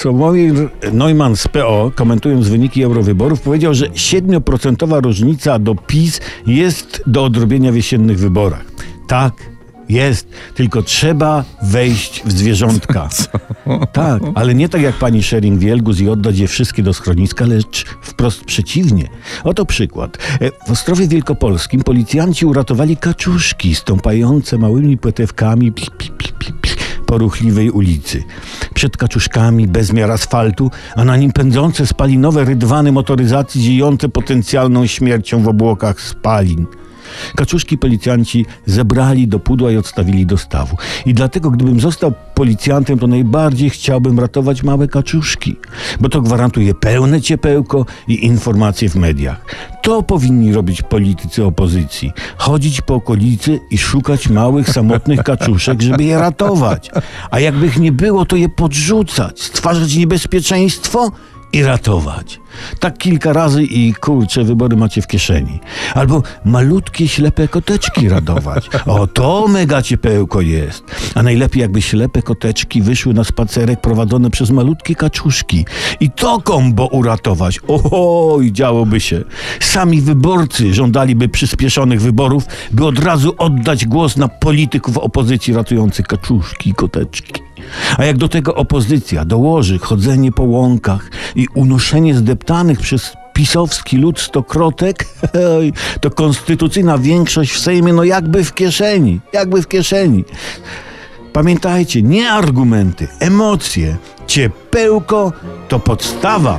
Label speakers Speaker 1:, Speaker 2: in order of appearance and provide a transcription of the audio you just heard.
Speaker 1: Sławomir Neumann z PO, komentując wyniki eurowyborów, powiedział, że 7% różnica do PiS jest do odrobienia w jesiennych wyborach. Tak, jest, tylko trzeba wejść w zwierzątka. Tak, ale nie tak jak pani Schering-Wielgus i oddać je wszystkie do schroniska, lecz wprost przeciwnie. Oto przykład. E, W Ostrowie Wielkopolskim policjanci uratowali kaczuszki stąpające małymi płetewkami pi, pi, pi, po ruchliwej ulicy. Przed kaczuszkami bezmiar asfaltu, a na nim pędzące spalinowe rydwany motoryzacji dziejące potencjalną śmiercią w obłokach spalin. Kaczuszki policjanci zebrali do pudła i odstawili do stawu. I dlatego, gdybym został policjantem, to najbardziej chciałbym ratować małe kaczuszki, bo to gwarantuje pełne ciepełko i informacje w mediach. To powinni robić politycy opozycji. Chodzić po okolicy i szukać małych, samotnych kaczuszek, żeby je ratować. A jakby ich nie było, to je podrzucać, stwarzać niebezpieczeństwo i ratować. Tak kilka razy i kurcze, wybory macie w kieszeni. Albo malutkie, ślepe koteczki radować. O, to mega ciepełko jest. A najlepiej jakby ślepe koteczki wyszły na spacerek prowadzone przez malutkie kaczuszki. I to kombo uratować. Oho, i działoby się. Sami wyborcy żądaliby przyspieszonych wyborów, by od razu oddać głos na polityków opozycji ratujących kaczuszki i koteczki. A jak do tego opozycja dołoży chodzenie po łąkach i unoszenie zdeptanych przez pisowski lud stokrotek, to konstytucyjna większość w Sejmie, no jakby w kieszeni, jakby w kieszeni. Pamiętajcie, nie argumenty, emocje. Ciepełko to podstawa.